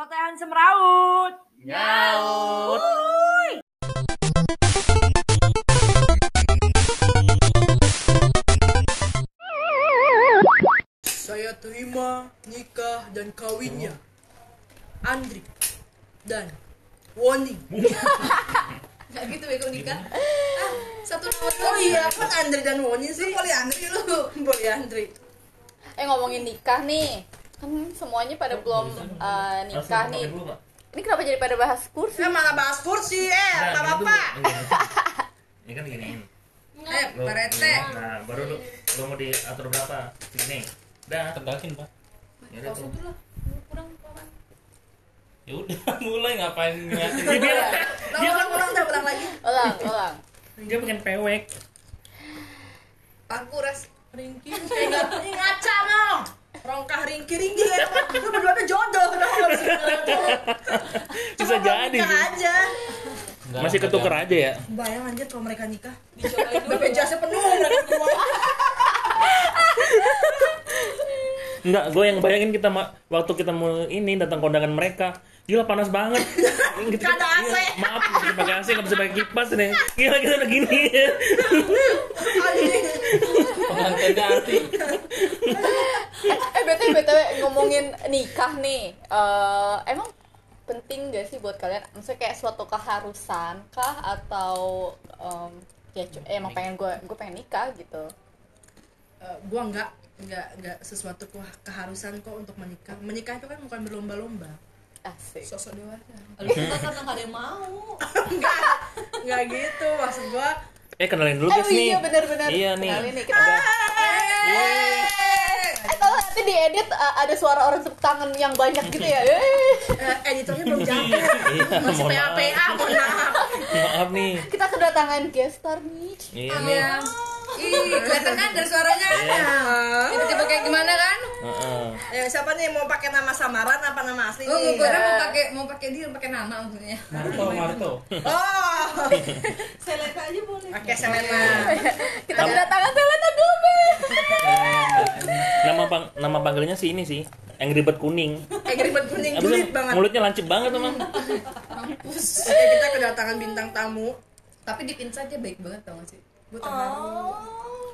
Celotehan semeraut. Nyaut. Saya terima nikah dan kawinnya Andri dan Woni. Gak gitu bego nikah. Ah, satu nama Oh iya, kan Andri dan Woni sih. Lu Andri lu. Boleh Andri. Eh ngomongin nikah nih, kan semuanya pada belum eh, nikah nih. Ini kenapa jadi pada bahas kursi? Eh malah bahas kursi eh, Nah, apa gitu, apa. Ini kan gini. Eh, Pak Rete. Nah, baru lu, lu mau diatur berapa? Segini. Dah. Tegakin pak Ya udah tuh. Kurang kurang. ya udah mulai ngapain ngeliatin Dia Dia kan ulang ulang lagi. Ulang, ulang. dia pengen pewek. Aku ras Ringki kayak ini ngaca no. Rongkah ringki ringki ya. Lu berdua tuh jodoh dong. Bisa jadi Nikah sih. aja. Enggak, Masih ketuker aja ya. Bayang anjir kalau mereka nikah. dicobain dulu. BPJS penuh mereka berdua. Enggak, gue yang bayangin kita ma- waktu kita mau ini datang kondangan mereka. Gila panas banget. Kita, Nggak ada AC. iya, maaf, nggak bisa pakai AC, nggak bisa pakai kipas nih. Gila kita udah gini. Arti Eh btw btw ngomongin nikah nih, eh emang penting gak sih buat kalian? Maksudnya kayak suatu keharusan kah atau em, ya eh, emang pengen gue gue pengen nikah gitu? Eh, gua nggak nggak nggak sesuatu ke- keharusan kok untuk menikah menikah itu kan bukan berlomba-lomba Asik. Sosok dewasa. Lu kita karena gak ada yang mau. nggak nggak gitu maksud gua Eh kenalin dulu Eh guys nih. iya bener-bener. Iya nih. Kenalin nih kita. Eh kalau nanti diedit uh, ada suara orang tepuk tangan yang banyak gitu ya. Eh. eh, editornya belum nyampe Iya, masih PA PA maaf. mohon maaf Maaf nih. Kita kedatangan guest star nih. Iya. Iya. Ih, kelihatan kan dari suaranya? Iya. Tiba-tiba kayak gimana kan? Heeh. ya siapa nih mau pakai nama samaran apa nama asli Oh, nih gue kira mau pakai mau pakai dia pakai nama maksudnya. Marto Marto oh Seleka aja boleh. pakai Selena Kita kedatangan Selena Gomez. Nama pang nama panggilannya sih ini sih. Yang ribet kuning. kayak ribet kuning julid itu banget mulutnya lancip banget emang. Oke kita kedatangan bintang tamu Tapi di Insta dia baik banget tau gak sih? Gue terharu.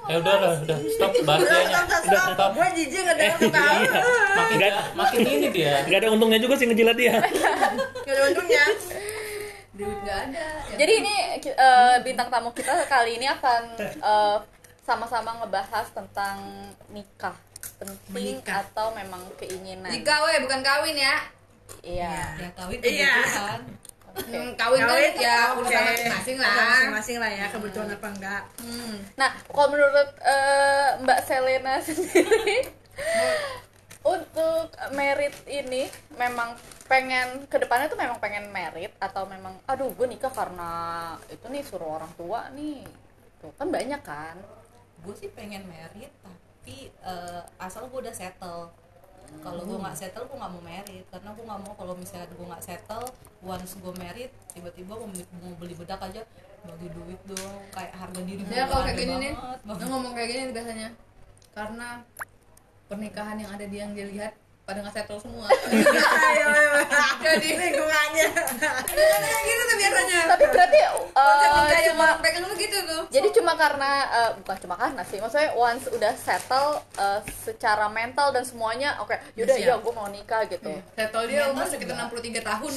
ya udah udah udah stop bahas udah stop stop udah stop stop gue jijik ngedenger ketawa Iya. makin Nggak- makin ini dia Gak ada untungnya juga sih ngejilat dia. nggak ada untungnya Duit gak ada. Jadi ini uh, bintang tamu kita kali ini akan uh, sama-sama ngebahas tentang nikah penting Menikah. atau memang keinginan. nikah weh bukan kawin ya. Iya. Ya kawin Iya. kebutuhan. Hmm, kawin kan Kawin, ya oke. urusan masing-masing lah. masing-masing lah ya kebutuhan apa enggak Hmm. Nah, kalau menurut uh, Mbak Selena sendiri untuk merit ini memang pengen ke depannya tuh memang pengen merit atau memang aduh gue nikah karena itu nih suruh orang tua nih tuh kan banyak kan gue sih pengen merit tapi eh, asal gue udah settle kalau gue nggak settle gue nggak mau merit. Karena gue nggak mau kalau misalnya gue nggak settle once gue merit tiba-tiba mau, beli- mau beli bedak aja bagi duit dong. Kayak harga diri gue Dia kalau kayak gini nih, banget. ngomong kayak gini biasanya. Karena pernikahan yang ada di yang dia lihat pada nggak settle semua. ayo Jadi lingkungannya kayak gitu tuh biasanya. tapi berarti uh, cuma pegang lu gitu tuh. jadi cuma karena uh, bukan cuma karena sih maksudnya once udah settle uh, secara mental dan semuanya oke yaudah Siap. iya gue mau nikah gitu Settle dia umur sekitar juga. 63 tahun.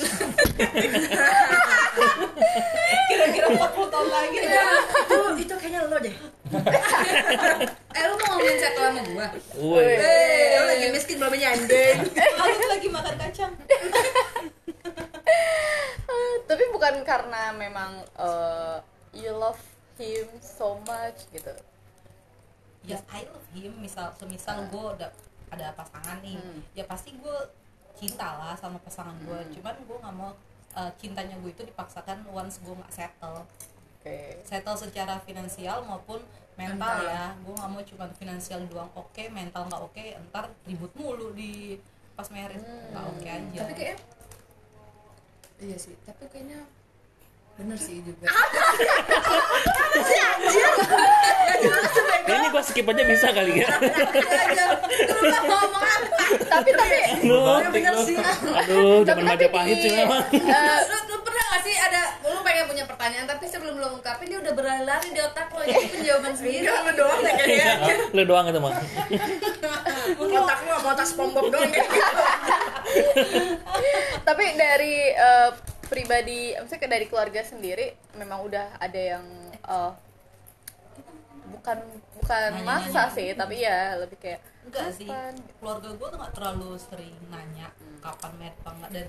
kira-kira 40 tahun lagi itu itu kayaknya lo deh eh lu mau ngomongin settle sama gua? Woi. eh lo lagi miskin belum anjing aku lagi makan kacang Uh, tapi bukan karena memang uh, you love him so much gitu. Ya I love him. Misal semisal gue udah ada pasangan nih Hmm. ya pasti gue cinta lah sama pasangan gue cuman gue nggak mau uh, cintanya gue itu dipaksakan once gue nggak settle. Oke. Settle secara finansial maupun mental ya. Gue nggak mau cuma finansial doang. Oke mental nggak oke entar ribut mulu di pas marriage nggak oke aja. Tapi kayak Iya sih, tapi kayaknya bener sih juga Kayaknya gua skip aja bisa kali ya. tapi tapi Lu, bener sih. aduh, jangan tapi Majapahit sih memang. eh, lu, pernah gak sih ada lu pengen punya pertanyaan tapi sebelum lu ungkapin dia udah berlari di otak lo itu penjawaban sendiri Enggak, lu doang deh kayaknya. Lu doang itu mah. Otak lu sama otak SpongeBob doang gitu. tapi dari eh, pribadi maksudnya dari keluarga sendiri memang udah ada yang eh, bukan bukan masa sih tapi ya lebih kayak enggak sih. Keluarga gue tuh nggak terlalu sering nanya kapan merit apa enggak dan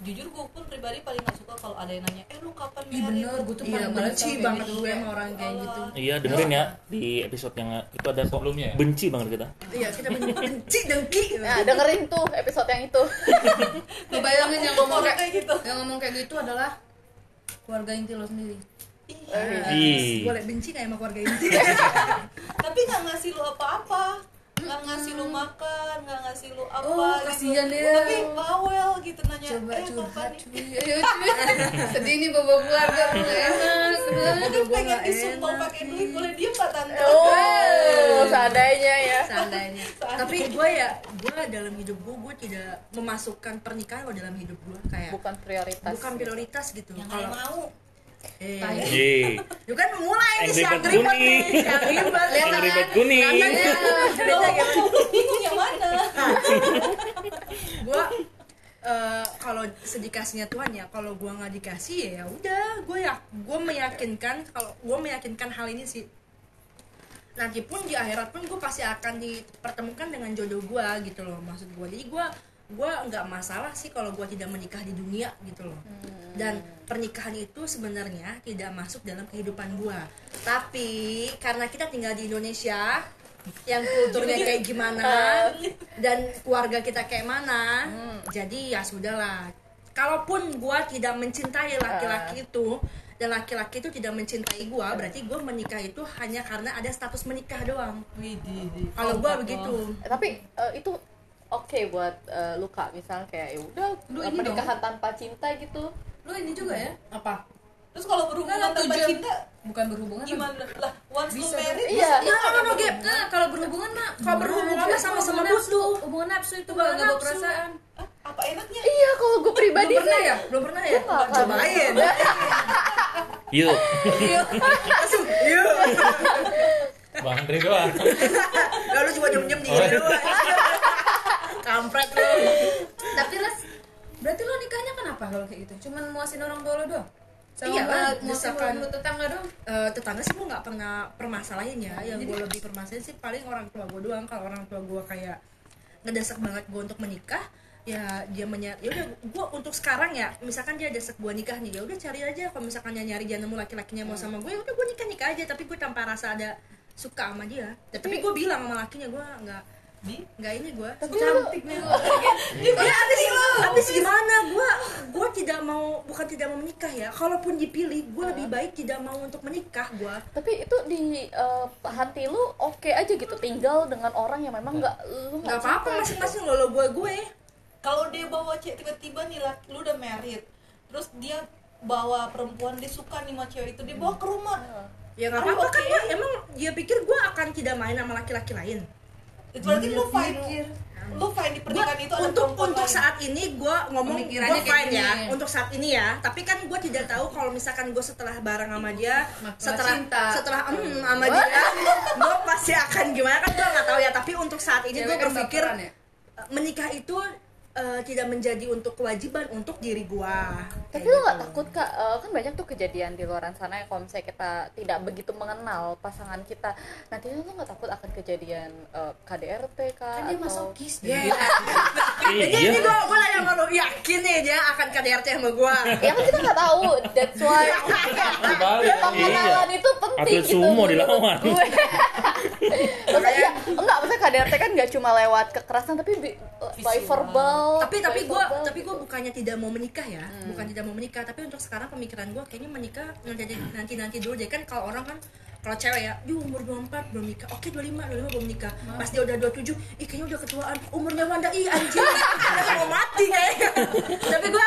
jujur gue pun pribadi paling nggak suka kalau ada yang nanya eh lu kapan Ih, bener gue tuh Iya, paling benci banget gitu. gue sama orang kayak gitu. Iya, dengerin ya di episode yang itu ada kok Sebelumnya ya? benci banget kita. Iya, kita ben- benci dengki. nah dengerin tuh episode yang itu Lu bayangin yang ngomong kayak, gitu. yang ngomong kayak gitu adalah keluarga inti lo sendiri Ih. Boleh benci kayak sama keluarga inti. tapi nggak ngasih lu apa-apa nggak ngasih lu makan nggak ngasih lu apa Oh, gitu. kasihan dia. tapi bawel gitu nanya coba eh curhat cuy. Ayo cuy. Sedih nih bawa keluarga lu gak enak sebenarnya. Mungkin gua pengen enak. pakai duit boleh diem pak tante? Oh seadanya ya. Seandainya. Tapi gue ya, gue dalam hidup gue, gue tidak memasukkan pernikahan ke dalam hidup gue kayak bukan prioritas. Bukan prioritas gitu. yang Kalau mau eh, Ye. Lu kan mulai nih Yang si ribet ribet kuning. nih, yang ribet. Yang ribet kuning. Beda gitu. bingung yang mana gue eh, kalau sedikasihnya Tuhan ya kalau gue nggak dikasih ya udah gue ya gue meyakinkan kalau gue meyakinkan hal ini sih nanti pun di akhirat pun gue pasti akan dipertemukan dengan jodoh gue gitu loh maksud gue jadi gue gue nggak masalah sih kalau gue tidak menikah di dunia gitu loh. Dan pernikahan itu sebenarnya tidak masuk dalam kehidupan gue tapi karena kita tinggal di Indonesia yang kulturnya kayak gimana dan keluarga kita kayak mana jadi ya sudahlah. Kalaupun gue tidak mencintai laki-laki itu dan laki-laki itu tidak mencintai gue berarti gue menikah itu hanya karena ada status menikah doang. Widih, kalau gue begitu. Eh, tapi eh, itu oke buat eh, luka misalnya kayak ya udah Lu ini pernikahan tanpa cinta gitu. Lu ini juga ya? Apa? Terus kalau berhubungan Nah, tanpa tujuan- cinta bukan berhubungan gimana? lah once lu Bisa married iya. no no, no Gap. nah kalau berhubungan mah Kalau berhubungan mah hubungan butuh. nafsu. hubungan nafsu itu gak nafsu. perasaan apa enaknya? Iya kalau gue pribadi belum pernah ya? Belum pernah ya? Akan. cobain. Yuk. langsung yuk. Bang Andri doang. lalu cuma diem di Oh, iya. doang kampret lu. Tapi ras berarti lo nikahnya kenapa kalau kayak gitu? Cuman muasin orang tua lo doang? Sama Iya lah, misalkan- lu tetangga doang. Eh, tetangga sih gue nggak pernah permasalahin ya yang gue lebih permasalahin sih paling orang tua gue doang. Kalau orang tua gue kayak ngedesak banget gue untuk menikah ya dia menya ya udah gue untuk sekarang ya misalkan dia desak gue nikah nih ya udah cari aja. Kalau misalkan dia nyari dia nemu laki-lakinya mau sama gue ya udah gue nikah nikah aja. Tapi gue tanpa rasa ada suka sama dia. Tapi gue bilang sama lakinya gue nggak di? Nggak ini gue cantik nih ya habis habis gimana? gue gue tidak mau bukan tidak mau menikah ya. Kalaupun dipilih gue lebih baik tidak mau untuk menikah. Gue tapi itu di eh, hati lu oke aja gitu. Tinggal dengan orang yang memang nggak lu nggak nggak apa-apa cinta. masing-masing lo lo gue gue. Kalau dia bawa cewek tiba-tiba nih laki lu udah married terus dia bawa perempuan dia suka nih sama cewek itu dia bawa ke rumah. Ya nggak apa-apa kan gua emang dia pikir gue akan tidak main sama laki-laki lain itu berarti lu fine lu fine di Gua, pernikahan itu ada untuk untuk lain. saat ini gue ngomong gue fine ya untuk saat ini ya tapi kan gue tidak tahu kalau misalkan gue setelah bareng sama dia Masalah setelah cinta. setelah em sama dia gue pasti akan gimana kan gue nggak tahu ya tapi untuk saat ini gue kan berpikir ya? menikah itu eh, tidak menjadi untuk kewajiban untuk diri gue tapi lu nggak takut kak? Eh, kan banyak tuh kejadian di luar sana ya kalau misalnya kita tidak begitu mengenal pasangan kita. Nanti lu nggak takut akan kejadian eh, KDRT kak kan dia atau masokis Ya. deh Jadi Iya. ini gue gue nanya sama lo yakin nih dia akan KDRT sama gue. ya kan kita nggak tahu. That's why. Pengenalan itu penting Atlet sumo dilawan. Maksudnya ya, enggak maksudnya KDRT kan nggak cuma lewat kekerasan tapi bi- by verbal Tapi tapi gue tapi gue gitu. bukannya tidak mau menikah ya, bukan tidak mau menikah. Tapi untuk sekarang pemikiran gue kayaknya menikah nanti nanti nanti dulu deh kan kalau orang kan kalau cewek ya, di umur 24 belum nikah, oke 25, 25 belum nikah. Pas dia udah 27, ih kayaknya udah ketuaan. Umurnya Wanda, ih anjing, udah mau mati. Kayaknya Tapi gue,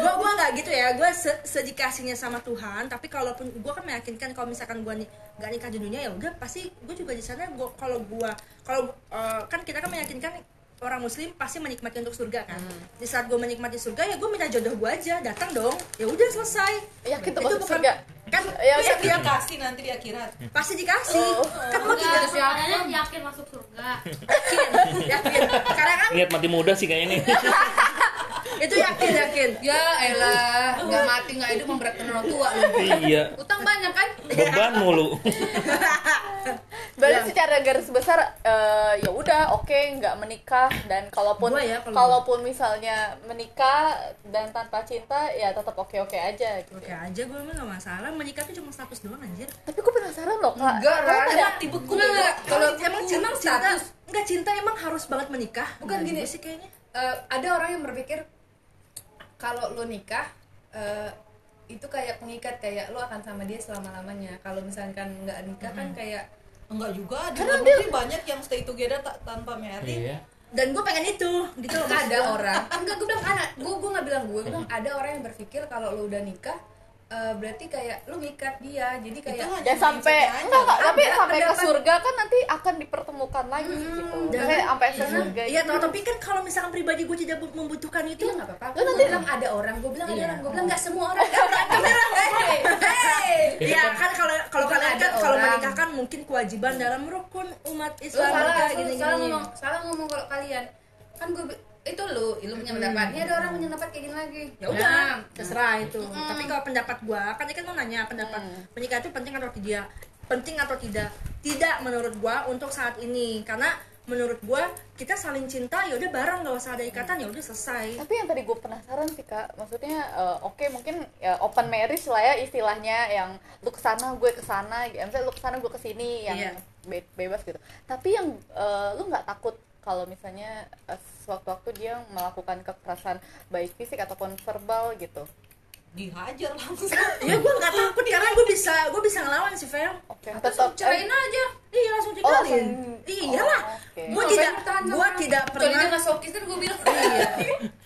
gue gue gak gitu ya. Gue se sedikasinya sama Tuhan. Tapi kalaupun gue kan meyakinkan kalau misalkan gue nih gak nikah di dunia ya udah pasti gue juga di sana. Gue kalau gue kalau eh, kan kita kan meyakinkan orang muslim pasti menikmati untuk surga kan di saat gue menikmati surga ya gue minta jodoh gue aja datang dong ya udah selesai Yakin tuh Itu masuk bukan- surga? kan Ya, ya, dia kasih nanti di akhirat pasti dikasih Oh. kan gue tidak Soalnya yakin masuk surga. yakin yakin karena kan Lihat mati muda sih kayaknya nih. itu yakin yakin Ya elah, nggak mati nggak hidup memberatkan orang tua lu. iya. Utang banyak kan? Beban mulu. Berarti Ya. secara garis besar eh, ya udah oke nggak menikah dan kalaupun ya, kalau kalaupun misalnya menikah dan tanpa cinta ya tetap oke oke aja gitu. oke aja gue mah gak masalah menikah tuh cuma status doang anjir Tapi gue penasaran loh kak. Enggak, Ran. ada- tibeku Enggak, enggak. kalau emang cinta emang cinta status. enggak cinta emang harus banget menikah Bukan gini. sih kayaknya Eh, ada orang yang berpikir kalau lo nikah eh, itu kayak pengikat kayak lo akan sama dia selama lamanya. Kalau misalkan nggak nikah kan kayak enggak juga di luar negeri banyak yang stay together ta- tanpa married Iya. dan gue pengen itu gitu loh ada orang enggak gue bilang ada gue gue nggak bilang gue gue bilang ada orang yang berpikir kalau lo udah nikah eh, berarti kayak lo ngikat dia jadi kayak Ya sampai enggak, enggak, tapi sampai ke surga kan nanti akan dipertemukan lagi gitu. dan- Misalnya sampai ke surga. Iya, gitu. tapi kan kalau misalkan pribadi gue tidak bu- membutuhkan itu nggak apa-apa gue nanti- bilang ada orang gue bilang ada Iya. orang gue bilang nggak semua orang Nggak berantem ya, hey, hey. Iya kan kalau kalau Bukan kalian ada kan kalau orang. menikah kan mungkin kewajiban dalam rukun umat Lu Islam salah, nikah, lu gini salah gini. ngomong, salah ngomong kalau kalian kan gue itu lu, lu punya pendapat. Ini ada orang punya pendapat kayak gini lagi. Ya udah, Nah, terserah itu. Tapi kalau pendapat gua, kan dia kan mau nanya pendapat menikah itu penting atau tidak? Penting atau tidak? Tidak menurut gua untuk saat ini karena menurut gua kita saling cinta ya udah bareng gak usah ada ikatan ya udah selesai. Tapi yang tadi gue penasaran sih kak, maksudnya eh, oke mungkin ya open marriage lah ya istilahnya yang lu ke sana gue ke sana, gitu. misalnya lu ke sana gue ke sini yang Iya. be- bebas gitu. Tapi yang eh, lu nggak takut kalau misalnya eh, sewaktu-waktu dia melakukan kekerasan baik fisik ataupun verbal gitu. Dihajar langsung Ya gua nggak takut karena gua bisa gua bisa ngelawan sih Fel. Oke, terus tetap cerain aja. Iya langsung Oh, tinggalin. langsung- Iya lah. Oh. Gua Lu tidak orang? tidak pernah nggak sokis kan gue bilang. Iya.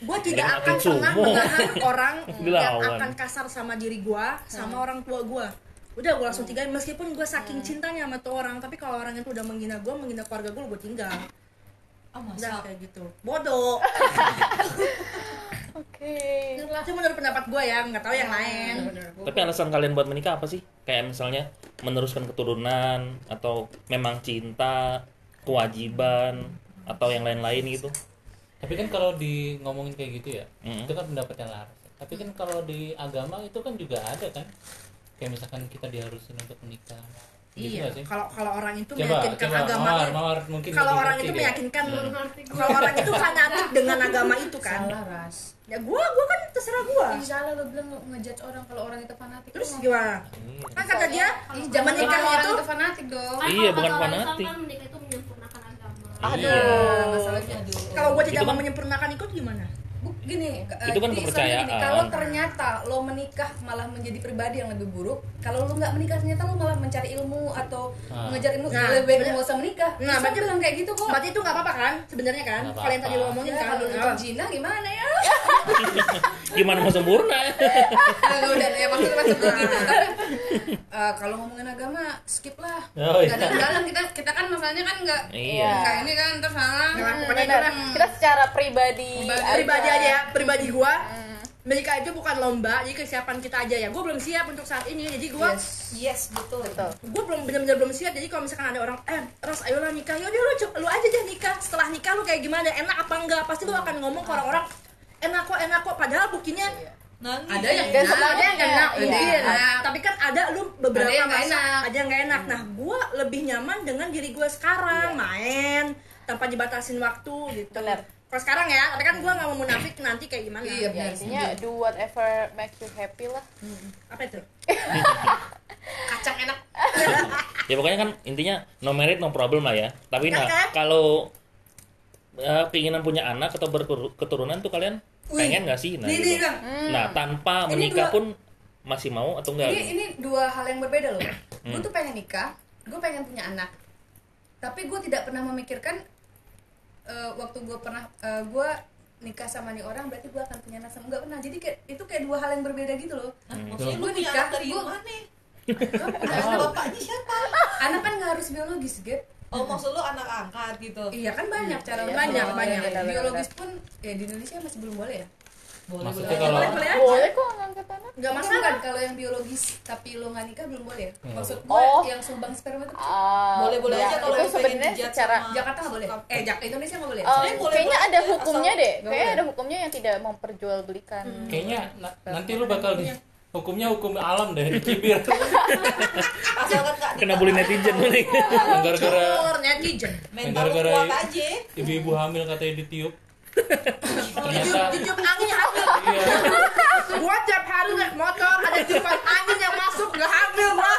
Gue tidak akan pernah menahan orang yang akan kasar sama diri gue, sama orang tua gue. Udah gue langsung tinggalin meskipun gue saking cintanya sama tuh orang, tapi kalau orang itu udah menghina gue, menghina keluarga gue, gue tinggal. ah Udah masa kayak gitu. Bodoh. Oke. Itu menurut pendapat gue ya, nggak tahu yang lain. Tapi alasan kalian buat menikah apa sih? Kayak misalnya meneruskan keturunan atau memang cinta, kewajiban atau yang lain-lain gitu. Tapi kan kalau di ngomongin kayak gitu ya, Mm. itu kan pendapat yang laras. Tapi kan kalau di agama itu kan juga ada kan. Kayak misalkan kita diharusin untuk menikah. Gitu Iya. sih? Kalau kalau orang itu Coba, meyakinkan coba, agama, Mawar, Mawar mungkin kalau orang itu meyakinkan, gue. kalau orang itu fanatik dengan agama itu kan. Salah ras. Ya gue, gue kan terserah gue. Ih, salah lo bilang ngejudge orang kalau orang itu fanatik. Terus Lu gimana? Iya. Kan kata dia, Ih, menikah nikah itu itu fanatik dong. Kan Iya, kalau bukan fanatik. kan menikah itu menyempurnakan agama. Aduh. Iya, masalahnya aduh. kalau gue tidak Itu mau kan- menyempurnakan ikut gimana? Bu, gini, eh, Itu kan kepercayaan. Gini, kalau ternyata lo menikah malah menjadi pribadi yang lebih buruk, kalau lo nggak menikah ternyata lo malah mencari ilmu atau Ah. mengejar ilmu, Nah, lebih baik nggak usah menikah. Nah, berarti- bilang kayak gitu kok. Berarti itu nggak apa-apa kan? Sebenarnya kan? Nggak Kalau yang tadi lo ngomongin Ya, kan? kalau Apa? nonton Cina gimana ya? Gimana mau sempurna? Kalau udah ya maksud maksud gue gitu. Tapi eh, kalau ngomongin agama skip lah. Oh, iya. Nggak ada dalam kita kita kan masalahnya kan nggak Iya. nggak ini kan terus salah. Nah, Hmm, kan Kita secara pribadi, pribadi aja ya, pribadi gua. Menikah itu bukan lomba, jadi kesiapan kita aja ya. Gue belum siap untuk saat ini, jadi gua Yes. yes betul Betul. gue belum benar-benar belum siap jadi kalau misalkan ada orang eh Ras ayolah nikah yaudah lu lu aja deh nikah setelah nikah lu kayak gimana enak apa enggak pasti lu akan ngomong ke orang-orang enak kok enak kok padahal buktinya nangis Ada yang Dan sebenarnya ada yang enak Iya. enak. tapi kan ada lu beberapa Ada yang masa enak. ada yang nggak enak nah gue lebih nyaman dengan diri gue sekarang main tanpa dibatasin waktu gitu Benar. kalau sekarang ya tapi kan gue nggak mau munafik nanti kayak gimana Iya, Ya, intinya do whatever makes you happy lah. apa itu Kacang enak. ya pokoknya kan intinya no merit no problem lah ya. Tapi nah Kan, kalau eh, keinginan punya anak atau berketurunan tuh kalian. Pengen nggak sih? Nah, Ini, gitu. ini, Kang. nah tanpa Ini menikah dua- pun masih mau atau enggak? Ini ini dua hal yang berbeda loh. Gue Hmm. tuh pengen nikah, gue pengen punya anak. Tapi gue tidak pernah memikirkan eh, waktu gue pernah gue nikah sama nih orang berarti gue akan punya anak sama nggak pernah jadi kayak itu kayak dua hal yang berbeda gitu loh maksudnya lu punya nikah, dari gua- mana anak anak bapaknya siapa anak kan nggak harus biologis Gap oh maksud lu anak angkat gitu? Iya kan banyak cara Iya, banyak, Oh, banyak. iya, biologis pun ya di Indonesia masih belum boleh ya? Boleh Maksudnya boleh. kalau- boleh boleh aja. Boleh kok ngangkat anak. Nggak masalah kan kalau yang biologis tapi lo nggak nikah belum boleh ya? Nggak maksud gue Oh. yang sumbang sperma itu Ah, boleh boleh ya, aja kalau itu yang sebenarnya secara sama- Jakarta nggak boleh? eh Jak Indonesia nggak boleh? Eh, Sebenarnya boleh- kayaknya boleh ada hukumnya asal- deh. Kayaknya ada hukumnya yang tidak memperjualbelikan. Kayaknya na- nanti lu bakal di hukumnya hukum alam deh dicibir nggak Kena bully netizen nih. yang gara-gara netizen. Gara-gara ibu-ibu hamil katanya ditiup. Ternyata Tiup angin hamil iya. Gua tiap hari naik motor ada tiupan angin yang masuk nggak hamil gua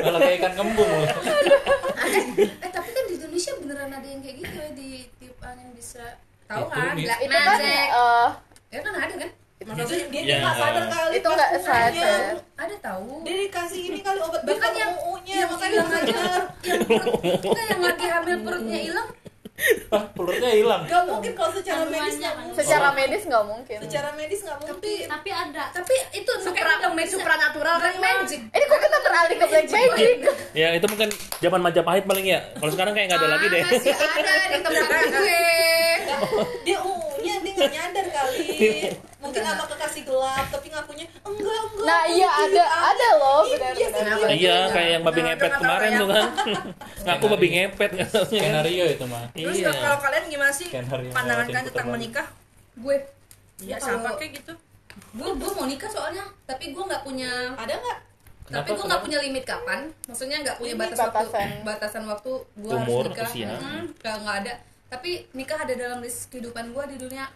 malah kayak ikan kembung loh. Eh tapi kan di Indonesia beneran ada yang kayak gitu ya di tiup angin bisa. Tahu kan? itu kan eh, ya kan ada kan Maksudnya dia Ya. nggak sadar kali itu pas nggak sadar. ada tahu. Dia dikasih ini kali obat bahkan yang muunya yang makanya yang perut. Kan yang lagi hamil perutnya hilang? Ah pelurnya hilang? Gak mungkin kalau secara medis nggak kan. mungkin. secara medis nggak mungkin. Secara medis nggak tapi mungkin. Tapi ada. tapi itu supra supranatural kan magic. Ini kok kita beralih ke black magic? Ya itu mungkin zaman Majapahit paling ya. Kalau sekarang kayak nggak ada lagi deh. masih ada di tempat gue. Dia uunya dia nggak nyadar kali. Mungkin sama kekasih gelap tapi ngakunya enggak enggak. nah iya ada angin." ada loh Iya, benar-benar iya, Iya, kayak yang babi Nah, ngepet kemarin tuh kan. Ngaku babi ngepet kan. skenario itu mah terus Iya. kalau kalian gimana sih Skenario pandangan kalian tentang menikah gue ya Kalau- siapa kayak gitu gue gue mau nikah soalnya tapi gue nggak punya Ada nggak? tapi gue nggak punya limit kapan maksudnya nggak punya batas waktu batasan. batasan waktu gue harus nikah usia. Mm, nggak nggak ada tapi nikah ada dalam list kehidupan gue di dunia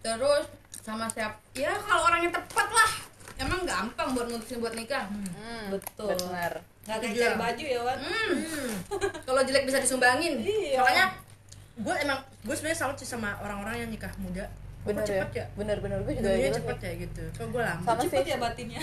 terus sama siapa ya kalau orang yang tepat lah emang gampang buat mutusin buat nikah Hmm, Betul. benar Nggak kayak baju ya Wan. Hmm. kalau jelek bisa disumbangin Iya. makanya gue emang gue sebenarnya salut sih sama orang-orang yang nikah muda kok benar ya cepet ya benar-benar gue juga Dunia gitu cepet ya gitu kok gue lama sama Cepet sih ya batinnya.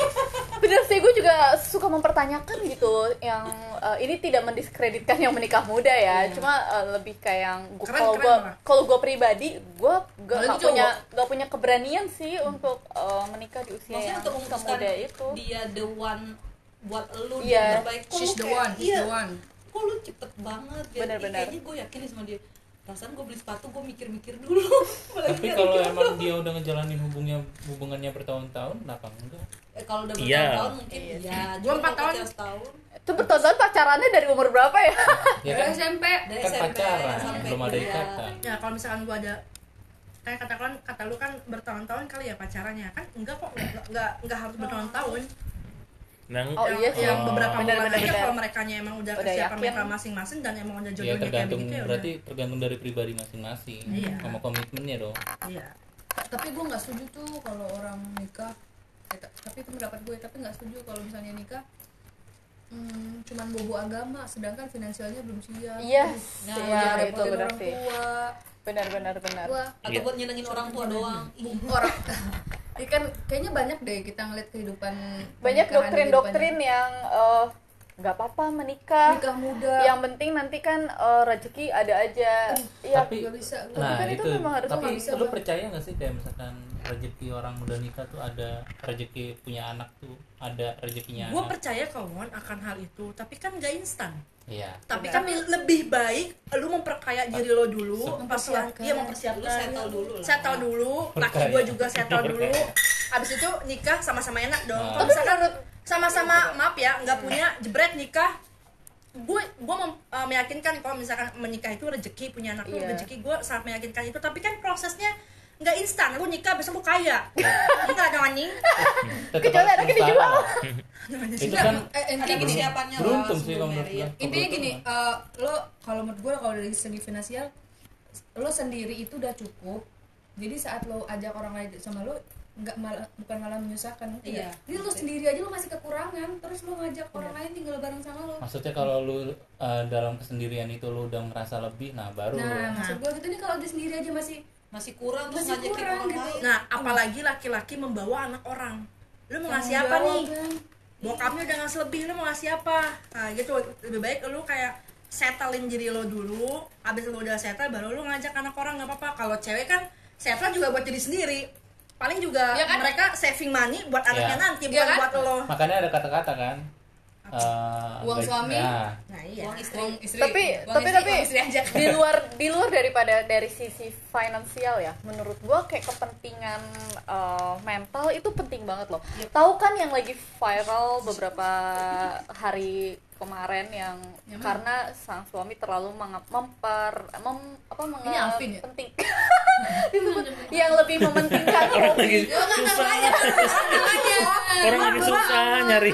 bener sih gue juga suka mempertanyakan gitu yang eh, ini tidak mendiskreditkan yang menikah muda ya cuma eh, lebih kayak yang kalau keren gue kalau gue pribadi gue gak, punya gak punya keberanian sih untuk eh, menikah di usia Maksudnya yang untuk semuda itu dia the one buat lu Iya. dia terbaik. She's the one she's Iya. the one Kok lu cepet banget ya? Benar-benar. Kayaknya gue yakin sama dia. Perasaan gue beli sepatu gue mikir-mikir dulu. Tapi kalau emang dia udah ngejalanin hubungnya hubungannya bertahun-tahun kenapa enggak? Eh, kalau udah Iya. bertahun-tahun mungkin Iya. iya. Cuma empat tahun. setahun. Itu bertahun-tahun pacarannya dari umur berapa ya? Ya dari kan SMP dari kan SMP pacaran sampai belum ada ikatan. Ya kalau misalkan gue ada kayak kata kalian kata lu kan bertahun-tahun kali ya pacarannya. Kan enggak kok enggak enggak, enggak harus bertahun-tahun Nah, Oh, yang, iya yang sih. yang beberapa bulan aja benar. kalau mereka emang udah, Udah kesiapan mereka masing-masing dan emang udah ya jodohnya kayak tergantung begitu ya berarti tergantung dari pribadi masing-masing. Iya. sama komitmennya dong. Iya. Tapi gue nggak setuju tuh kalau orang nikah. Eh, ta- tapi itu pendapat gue tapi nggak setuju kalau misalnya nikah hmm, cuman bobo agama sedangkan finansialnya belum siap. Iya, nah, iya, ya, itu repotin benar orang tua benar-benar benar gua atau Iya. buat nyenengin orang tua doang. orang. Ya kan kayaknya banyak deh kita ngeliat kehidupan banyak pernikahan di doktrin-doktrin yang eh, nggak apa-apa menikah. Nikah muda. Yang penting nanti kan eh, rezeki ada aja. Ya Tapi- nggak bisa. Nah kan itu itu, memang harus tapi nggak bisa, lu percaya nggak sih kayak misalkan rezeki orang udah nikah tuh ada rezeki punya anak tuh ada rezekinya gue anak? percaya kawan akan hal itu tapi kan gak instan iya. Tapi kan lebih baik lu memperkaya diri lo dulu So- mempersiapkan. iya mempersiapkan. Lu settle dulu lah. settle dulu laki gue juga settle dulu. Abis itu nikah sama-sama enak dong. Nah. kalau misalkan sama-sama maaf ya nggak punya jebret nikah gue gue mem- eh, meyakinkan kalau misalkan menikah itu rezeki punya anak Iya. rezeki gue sangat meyakinkan itu. Tapi kan prosesnya nggak instan lu nikah besok lu kaya. Enggak dong anjing. Kecuali berusaha dijual. lah. itu kan eh, intinya ada gini persiapannya lah beruntung sih kalau menurut intinya gini eh, lo kalau menurut gue kalau dari segi finansial lo sendiri itu udah cukup. Jadi saat lo ajak orang lain sama lo nggak malah bukan malah menyusahkan ngerti Iya. nggak? jadi lo sendiri aja lo masih kekurangan terus lo ngajak orang lain tinggal bareng sama lo. Maksudnya kalau lu uh, dalam kesendirian itu lu udah ngerasa lebih nah baru nah maksud gue gitu nih kalau dia sendiri aja masih masih kurang terus Masih ngajakin kurang orang gitu. lain nah apalagi laki-laki membawa anak orang lu mau ngasih apa nih kan. bokapnya udah ngasih lebih lu mau ngasih apa nah gitu lebih baik lu kayak settlein diri lo dulu abis lo udah settle baru lo ngajak anak orang nggak apa-apa kalau cewek kan settle juga buat diri sendiri paling juga Ya kan? mereka saving money buat anaknya Ya. nanti Ya bukan kan? buat lo makanya ada kata-kata kan eh, Uang suami. nah, nah iya. Uang istri Uang istri. tapi uang tapi istri, tapi istri aja. di luar di luar daripada dari sisi finansial ya menurut gua kayak kepentingan uh, mental itu penting banget loh. Tahu kan yang lagi viral beberapa hari kemarin yang mana? karena sang suami terlalu memper mem, apa ya? penting disebut yang lebih mementingkan. Orang lagi susah. orang lagi susah nyari.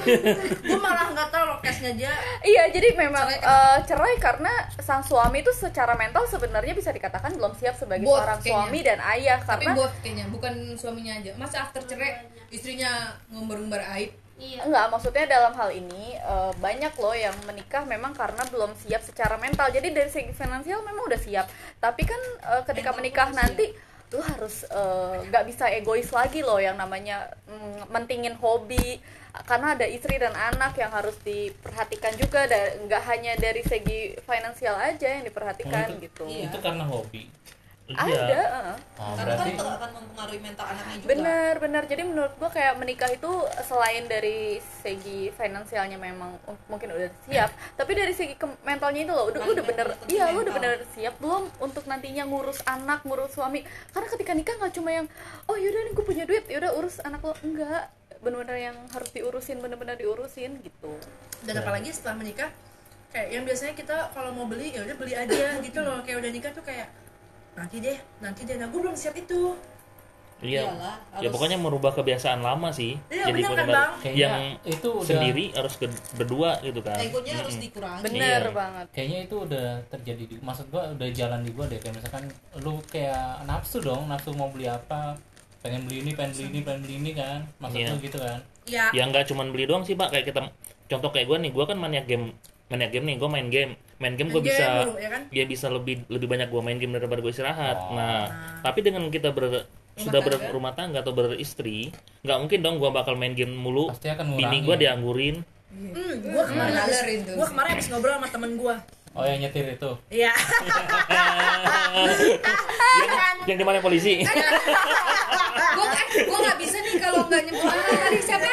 gue malah nggak tahu lo case-nya dia. Iya, jadi memang eh, cerai karena sang suami itu secara mental sebenarnya bisa dikatakan belum siap sebagai Both seorang kayaknya. suami dan ayah tapi karena bot kayaknya. Bukan suaminya aja. Masa after cerai istrinya ngumbar-ngumbar aib Iya. enggak maksudnya dalam hal ini eh, banyak loh yang menikah memang karena belum siap secara mental. Jadi dari segi finansial memang udah siap, tapi kan eh, ketika Mental menikah nanti lu harus eh, nggak bisa egois lagi loh yang namanya mm, mentingin hobi karena ada istri dan anak yang harus diperhatikan juga da- nggak hanya dari segi finansial aja yang diperhatikan Oh, itu- gitu Iya. itu karena hobi ada iya heeh. oh, karena kan berarti itu akan mempengaruhi mental anaknya juga. Bener bener jadi menurut gua kayak menikah itu selain dari segi finansialnya memang m- mungkin udah siap tapi dari segi ke- mentalnya itu loh udah Paling udah bener iya lu udah bener siap belum untuk nantinya ngurus anak ngurus suami. Karena ketika nikah nggak cuma yang oh yaudah nih gue punya duit yaudah urus anak lo. Enggak bener-bener yang harus diurusin bener-bener diurusin gitu. Dan apalagi setelah menikah kayak yang biasanya kita kalau mau beli ya udah beli aja gitu loh. Kayak udah nikah tuh kayak nanti deh nanti deh. Nah gue belum siap itu. Iya. Iyalah, ya harus- pokoknya merubah kebiasaan lama sih. Iya, jadi bener kan, Bang? Yang itu udah- sendiri harus ke- berdua gitu kan. Egonya harus Mm-mm. dikurangi. Bener Iya. banget. Kayaknya itu udah terjadi di maksud gua udah jalan di gua deh. Kayak misalkan lu kayak nafsu dong nafsu mau beli apa pengen beli ini pengen beli ini pengen beli ini kan. Maksud Iya. lu gitu kan. Ya. Ya nggak cuman beli doang sih pak. Kayak kita contoh kayak gue nih gue kan maniak game maniak game nih gue main game main game gue bisa dulu, ya kan? dia bisa lebih lebih banyak gue main game daripada gue istirahat Oh. nah tapi dengan kita ber sudah tangga? berumah tangga atau beristri nggak mungkin dong gue bakal main game mulu pasti akan bini gue dianggurin hmm, gue kemarin Hmm, habis sih. kemarin habis ngobrol sama temen gue oh yang nyetir itu? Iya. Yang, yang di mana polisi? Gue gue nggak bisa nih kalau nggak nyebut nama. Tadi siapa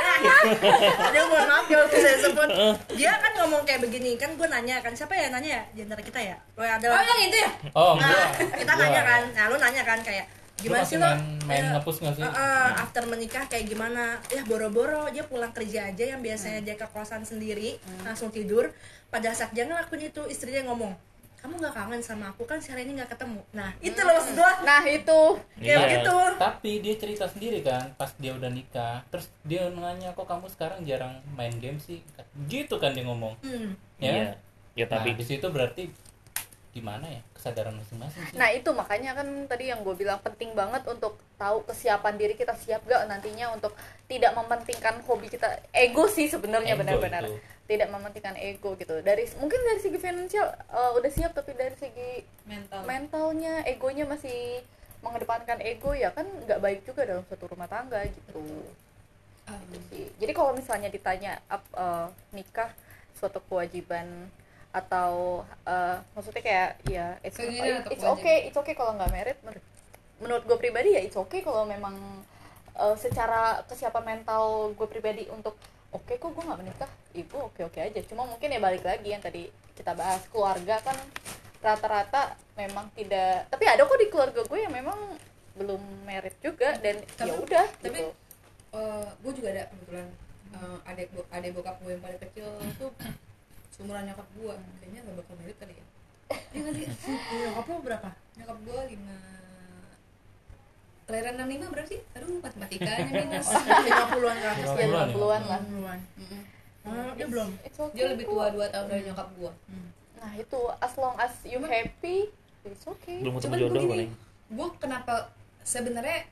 dia mohon maaf kalau saya sebut. Dia kan ngomong kayak begini kan gue nanya kan siapa ya nanya ya di antara kita ya? Lo ada oh yang itu ya? Oh nah kita nanya kan. Nah lu nanya kan kayak gimana sih lo? main, main Ya, ngapus nggak sih? Uh, uh, after menikah kayak gimana? Ya boro-boro dia pulang kerja aja yang biasanya dia ke kosan sendiri langsung tidur. Pada saat dia ngelakuin itu istrinya ngomong kamu nggak kangen sama aku kan? Sehari ini nggak ketemu. Nah itu loh maksud gua. Nah itu. Kayak Iya. begitu. tapi dia cerita sendiri kan pas dia udah nikah. Terus dia nanya kok kamu sekarang jarang main game sih? Gitu kan dia ngomong. Hmm. ya. Iya. Ya nah, tapi di situ berarti gimana ya kesadaran masing-masing sih. Nah itu makanya kan tadi yang gue bilang penting banget untuk tahu kesiapan diri kita siap gak nantinya untuk tidak mementingkan hobi kita. Ego sih sebenarnya benar-benar. tidak mementingkan ego gitu. Dari mungkin dari segi finansial uh, udah siap tapi dari segi mental. mentalnya egonya masih mengedepankan ego ya kan nggak baik juga dalam satu rumah tangga gitu. Gitu sih. jadi kalau misalnya ditanya uh, nikah suatu kewajiban atau uh, maksudnya kayak ya it's, atau it's okay it's okay kalau nggak merit menurut, menurut gue pribadi ya it's okay kalau memang uh, secara kesiapan mental gue pribadi untuk oke kok gue nggak menikah? Ibu oke oke aja. Cuma mungkin ya balik lagi yang tadi kita bahas keluarga kan rata-rata memang tidak tapi ada kok di keluarga gue yang memang belum merit juga dan Tapi- ya udah tapi gitu. gue juga ada kebetulan eh, adik adik bokap gue yang paling kecil tuh seumuran nyokap gue kayaknya gak bakal merit kali ya. Iya nggak sih? nyokap lu berapa? Nyokap gue lima. Kelahiran 65 berapa sih? Aduh, matematikanya minus lima puluhan ke atas ya 50-an ya? 50-an lah. Puluhan. Oh, dia belum. Dia lebih tua 2 tahun dari nyokap gue nah itu as long as you happy it's okay. Belum ketemu jodoh paling gue kenapa sebenarnya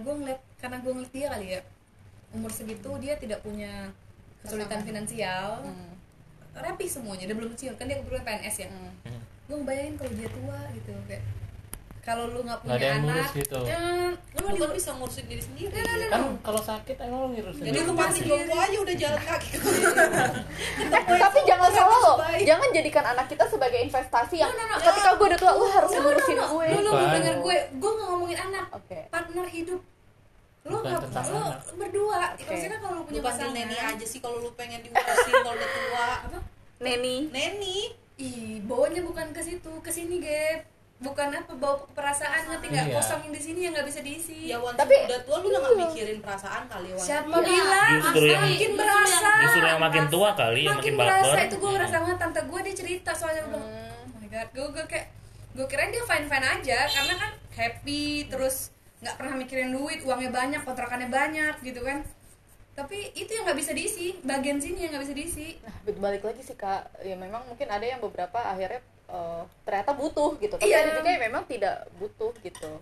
gue ngeliat karena gue ngeliat dia kali ya umur segitu dia tidak punya kesulitan finansial. Hmm, rapi semuanya dia belum pensiun kan dia kebetulan PNS ya. Hmm. gue ngebayangin kalau dia tua gitu kayak kalau lu nggak Nggak punya ada yang anak ngurus gitu. ya, lu kan bisa ngurusin diri sendiri. Kan kalau sakit emang lo ngurus jadi lu masih jompo aja udah jalan kaki. Eh, tapi jangan salah loh. jangan jadikan anak kita sebagai investasi yang ketika gue udah tua lu harus ngurusin gue. Lu lu denger gue. Gue nggak ngomongin anak. Oke. Partner hidup lu Bukan nggak tentang lu anak. berdua. Oke. maksudnya kalau lu lu punya panggil pasangan neni aja sih kalau lu pengen diurusin kalau udah tua. Apa? Neni. Neni. Ih bawanya bukan ke situ ke sini gap bukan apa bawa perasaan ngerti nggak? Iya. kosong yang di sini yang nggak bisa diisi. Ya once Tapi- lu udah tua lu udah gak mikirin perasaan kali ya Wan. siapa Iya. bilang? Justru yang makin berasa. justru yang makin tua kali yang makin makin berasa baper itu gue ngerasa banget. Tante gue dia cerita soalnya. Gue bilang oh my god. Gue gue kayak gue kira dia fine fine aja. Karena kan happy terus nggak pernah mikirin duit uangnya banyak kontrakannya banyak gitu kan. Tapi itu yang nggak bisa diisi bagian sini yang nggak bisa diisi. Nah balik lagi sih kak. Ya memang mungkin ada yang beberapa akhirnya eh, ternyata butuh gitu. Tapi Iya. ada juga yang memang tidak butuh gitu.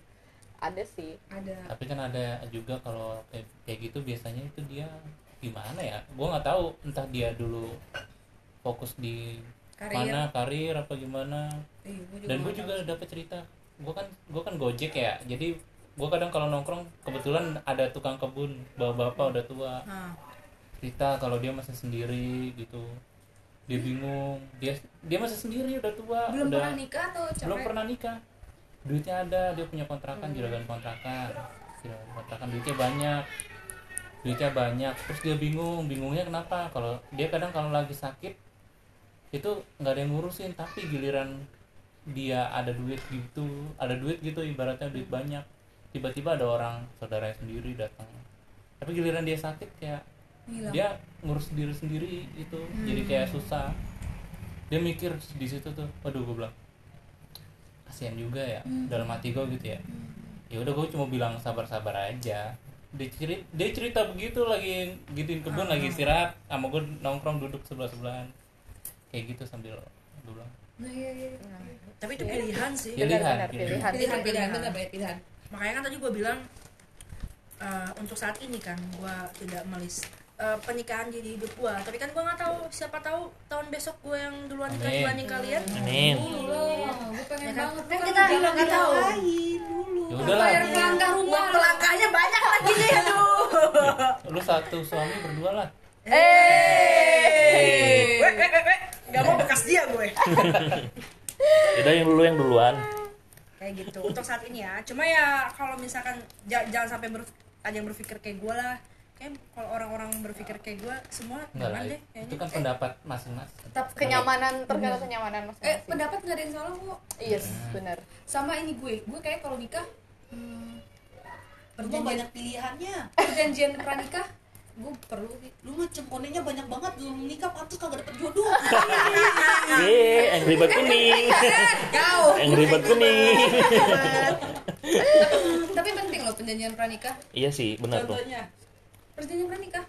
Ada sih. Ada. Tapi kan ada juga kalau kayak, kayak gitu biasanya itu dia gimana ya? Gue nggak tahu entah dia dulu fokus di Karir. mana karir apa gimana. Ih, gua juga dan gue juga dapet cerita. Gue kan gue kan gojek ya jadi gue kadang kalau nongkrong kebetulan ada tukang kebun bapak bapak udah tua. Cerita kalau dia masih sendiri gitu. Dia bingung. Dia dia masih sendiri udah tua belum udah pernah nikah atau capek? belum pernah nikah. Duitnya ada dia punya kontrakan juragan kontrakan. Juragan kontrakan duitnya banyak. Duitnya banyak. Terus dia bingung bingungnya kenapa? Kalau dia kadang kalau lagi sakit itu nggak ada yang ngurusin tapi giliran dia ada duit gitu ada duit gitu ibaratnya duit banyak tiba-tiba ada orang saudara sendiri datang. Tapi giliran dia sakit kayak Hilang. dia ngurus diri sendiri itu jadi kayak susah. Dia mikir di situ tuh waduh gue bilang kasihan juga ya dalam hati gue gitu ya. Ya udah gue cuma bilang sabar-sabar aja. Dia cerita, dia cerita begitu lagi gituin kebun lagi istirahat sama gue nongkrong duduk sebelah sebelahan kayak gitu sambil gue bilang. Nah, iya, iya. tapi itu pilihan sih. Pilihan, benar-benar pilihan. pilihan. Pilihan pilihan bener banget pilihan makanya kan tadi gue bilang eh, untuk saat ini kan gue tidak melis eh, pernikahan jadi hidup gue tapi kan gue nggak tahu siapa tahu tahun besok gue yang duluan nikah dibanding kalian. Amin. Allah gue pengen Ya kan? banget. Kan kita bilang nggak tahu. ya udahlah. Bayar pelanggan rumah. uang pelangkanya banyak lagi nih aduh. Lu satu suami berdua lah. Eh. Weh. nggak mau bekas dia gue. Udah yang dulu yang duluan kayak gitu. Untuk saat ini ya. Cuma ya kalau misalkan ja- jangan sampai ber- ada yang berpikir kayak gue lah. Kayak kalau orang-orang berpikir kayak gue semua lah deh itu kayaknya kan pendapat masing-masing. Tetap kenyamanan tergantung kenyamanan eh masing-masing. pendapat nggak ada yang salah kok. Yes benar. Sama ini gue. Gue kayak kalau nikah hmm, perjanjian banyak pilihannya. perjanjian pranikah gue perlu sih lu mah cengkonenya banyak banget belum nikah pantas kagak dapet jodoh. Yeay, angry bird kuning. Kau angry bird kuning. Tapi penting loh perjanjian pranikah. Iya sih benar tuh. Contohnya. Perjanjian pranikah?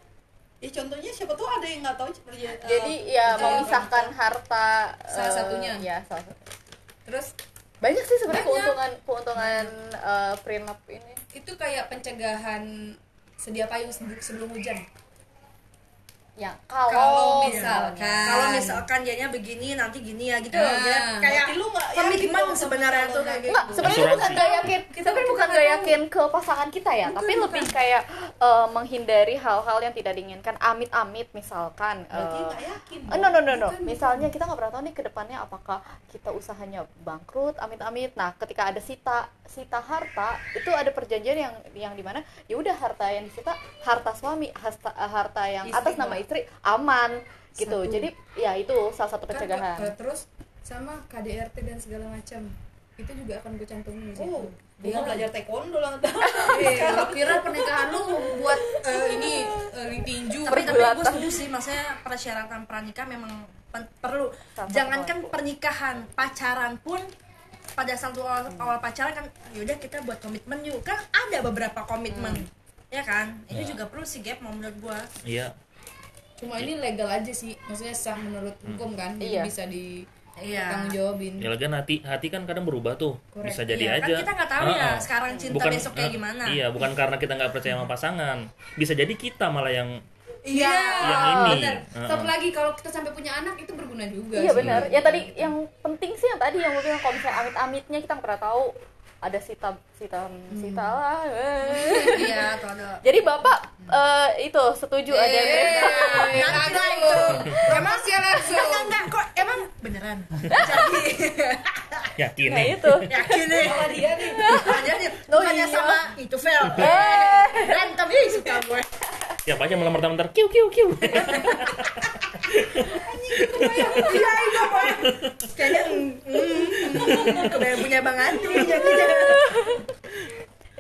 Ya contohnya siapa tuh ada yang nggak tahu perja- eh, jadi ya perjanjian memisahkan harta Salah eh, satunya. ya salah satu terus? Banyak sih sebenarnya keuntungan keuntungan eh, prenup ini. Itu kayak pencegahan sedia payung sebelum, hujan yang kalau kalau misalkan. kalau misalkan jadinya begini nanti gini ya gitu Nah, loh Jet. kayak lu nggak komitmen sebenarnya tuh kayak gitu. Enggak, sebenarnya Asuransi. bukan gak yakin, Kita- kita bukan nggak gak yakin. ke pasangan kita ya, tapi lebih kayak eh, menghindari hal-hal yang tidak diinginkan, amit-amit misalkan. nggak yakin eh, no no no no, misalnya kita nggak pernah tahu nih ke depannya apakah kita usahanya bangkrut, amit-amit. Nah, ketika ada sita sita harta, itu ada perjanjian yang yang di mana ya udah harta yang disita harta suami, harta, harta yang Istri, atas nama Istri aman gitu. Satu. Jadi ya itu salah satu Kan, pencegahan. eh, terus sama KDRT dan segala macam. Itu juga akan gue cantumin oh gua belajar taekwondo lah. Eh, kira pernikahan lu buat eh, ini eh, tinju. Tapi tapi gue setuju sih maksudnya persyaratan pranikah memang pen- perlu. Jangankan pelaku. pernikahan pacaran pun pada satu awal, awal pacaran kan yaudah kita buat komitmen yuk. Kan ada beberapa komitmen. Ya kan? Itu Ya. juga perlu sih gap mau menurut gua. Iya cuma ini legal aja sih maksudnya sah menurut hukum kan Iya. bisa di iya tanggung jawabin ya lagi hati hati kan kadang berubah tuh Correct. bisa jadi Iya, kan aja kita nggak tahu ya Heeh. sekarang cinta besok kayak eh, gimana. iya bukan karena kita nggak percaya sama pasangan bisa jadi kita malah yang iya Yang ini. benar Heeh. satu lagi kalau kita sampai punya anak itu berguna juga Iya benar. Ya tadi yang penting sih yang tadi yang gue bilang kalau misalnya amit-amitnya kita nggak pernah tahu ada sita sita sita lah iya atau ada jadi bapak eh, itu setuju ada Brenda Enggak itu emang Promosi langsung. enggak enggak kok emang beneran? Jadi yakin. Nah nih itu. Yakin nih. Sama dia nih. aja nih. Oh, bukannya iya. sama itu eh. Berantem ih suka gue. Siapa aja melamar bentar kiu kiu kiu. Iya iya kayaknya mm, mm, kebayang punya bang jadinya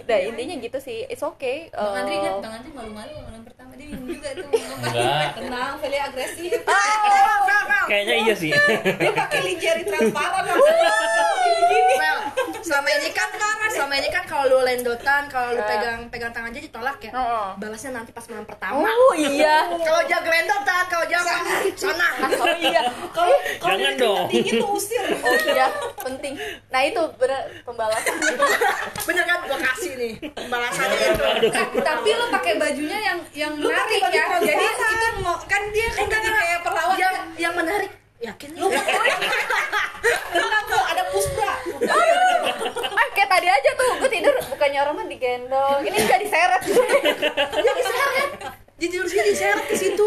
nah intinya gitu sih. It's okay Bang Andri Eh, kan, Bang Andri malu-malu malam pertama dia bingung juga tuh. Enggak. tenang, Feli agresif. Vel Vel Vel kayaknya iya sih. Dia pakai lingerie transparan Vel selama ini kan selama ini kan kalau lu lendotan kalau lu Eh. pegang pegang tangan aja ditolak ya. Heeh. balasnya nanti pas malam pertama. Oh iya. Kalau dia gelendotan kalau dia sana. Oh iya. Kalau kalau Jangan dia dong. dingin tuh usir. oh iya. Penting. Nah itu bener pembalasan. Bener kan? Gua kasih nih pembalasannya itu. Tapi lo pakai bajunya yang yang Lu menarik ya. Jadi itu mau kan dia kan jadi kayak perlawan. yang yang menarik yakin Lu? Tuh ada pusbra. ah kayak tadi aja tuh. Gue tidur bukannya orang mah digendong. Ini juga diseret. Dia diseret. Di tidur sini diseret ke situ.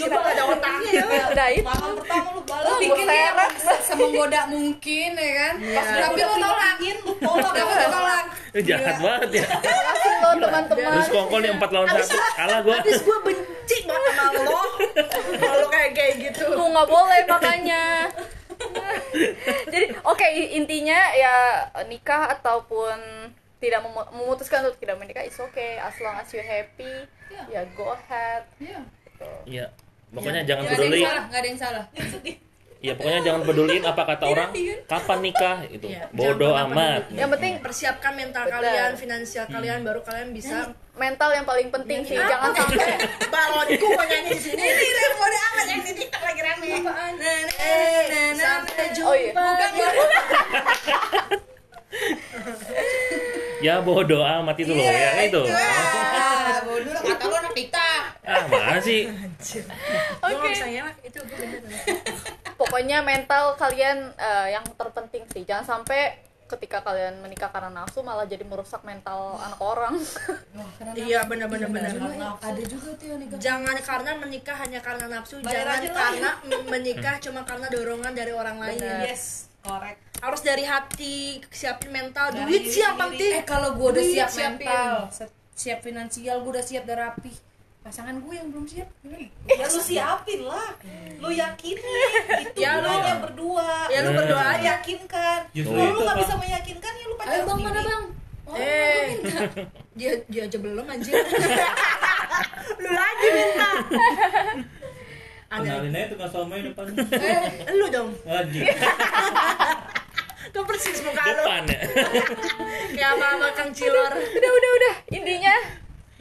Lu kok gak ada otaknya ya? Udah itu. Malam pertama lu Lu balas bikin dia seret. semenggoda mungkin ya kan. Iya. Tapi lo tolak. lu tolak lo tolak. Eh, jahat banget ya. Kasih lo teman-teman. terus kongkol nih empat lawan satu kalah gue habis gue benci banget sama lo. Kalau kayak kayak gitu. Lu nggak boleh makanya. Jadi oke intinya ya nikah ataupun tidak memu- memutuskan untuk tidak menikah is okay. As long as you happy ya go ahead. Iya. iya. Pokoknya jangan Gak ada yang peduli salah, gak ada yang salah. Iya pokoknya jangan peduliin apa kata orang kapan nikah itu Iya, bodoh amat. yang penting persiapkan mental Betul. kalian finansial kalian baru kalian bisa mental yang paling penting sih jangan sampai balonku kok nyanyi di sini. Ini kode amat yang di TikTok lagi rame. Eh sampai jumpa. Oh, iya. ya bodoh amat itu loh ya itu? Ah, bodoh kata lo anak kita. ah mana sih? Gue Oke. ngelak, itu gue bener pokoknya mental kalian eh, yang terpenting sih. Jangan sampai ketika kalian menikah karena nafsu malah jadi merusak mental anak orang. Iya bener bener bener. Ada juga tuh yang nikah. Jangan karena menikah hanya karena nafsu Bayar Jangan lah. karena m- menikah cuma karena dorongan dari orang lain. Yes, korek. Harus dari hati, siapin mental. Dari Duit sendiri. penting Eh kalau gue udah siap mental, siap finansial, gue udah siap udah rapi. Pasangan gue yang belum siap. gimana? Ya lu siapin lah. Lu yakinin. Itu Ya, lu- gunanya berdua. Ya lu berdoa Lu aja yakinkan. Kalau lu itu, nggak bisa meyakinkan ya lu Ayo bang mana bang? Oh, Eh, dia dia aja belum anjir. lu lagi minta. Kenalin aja tukang somai depan. eh, lu dong. Wajib. Tuh persis muka lu. depan ya Kayak apa Kang Cilor. udah udah udah intinya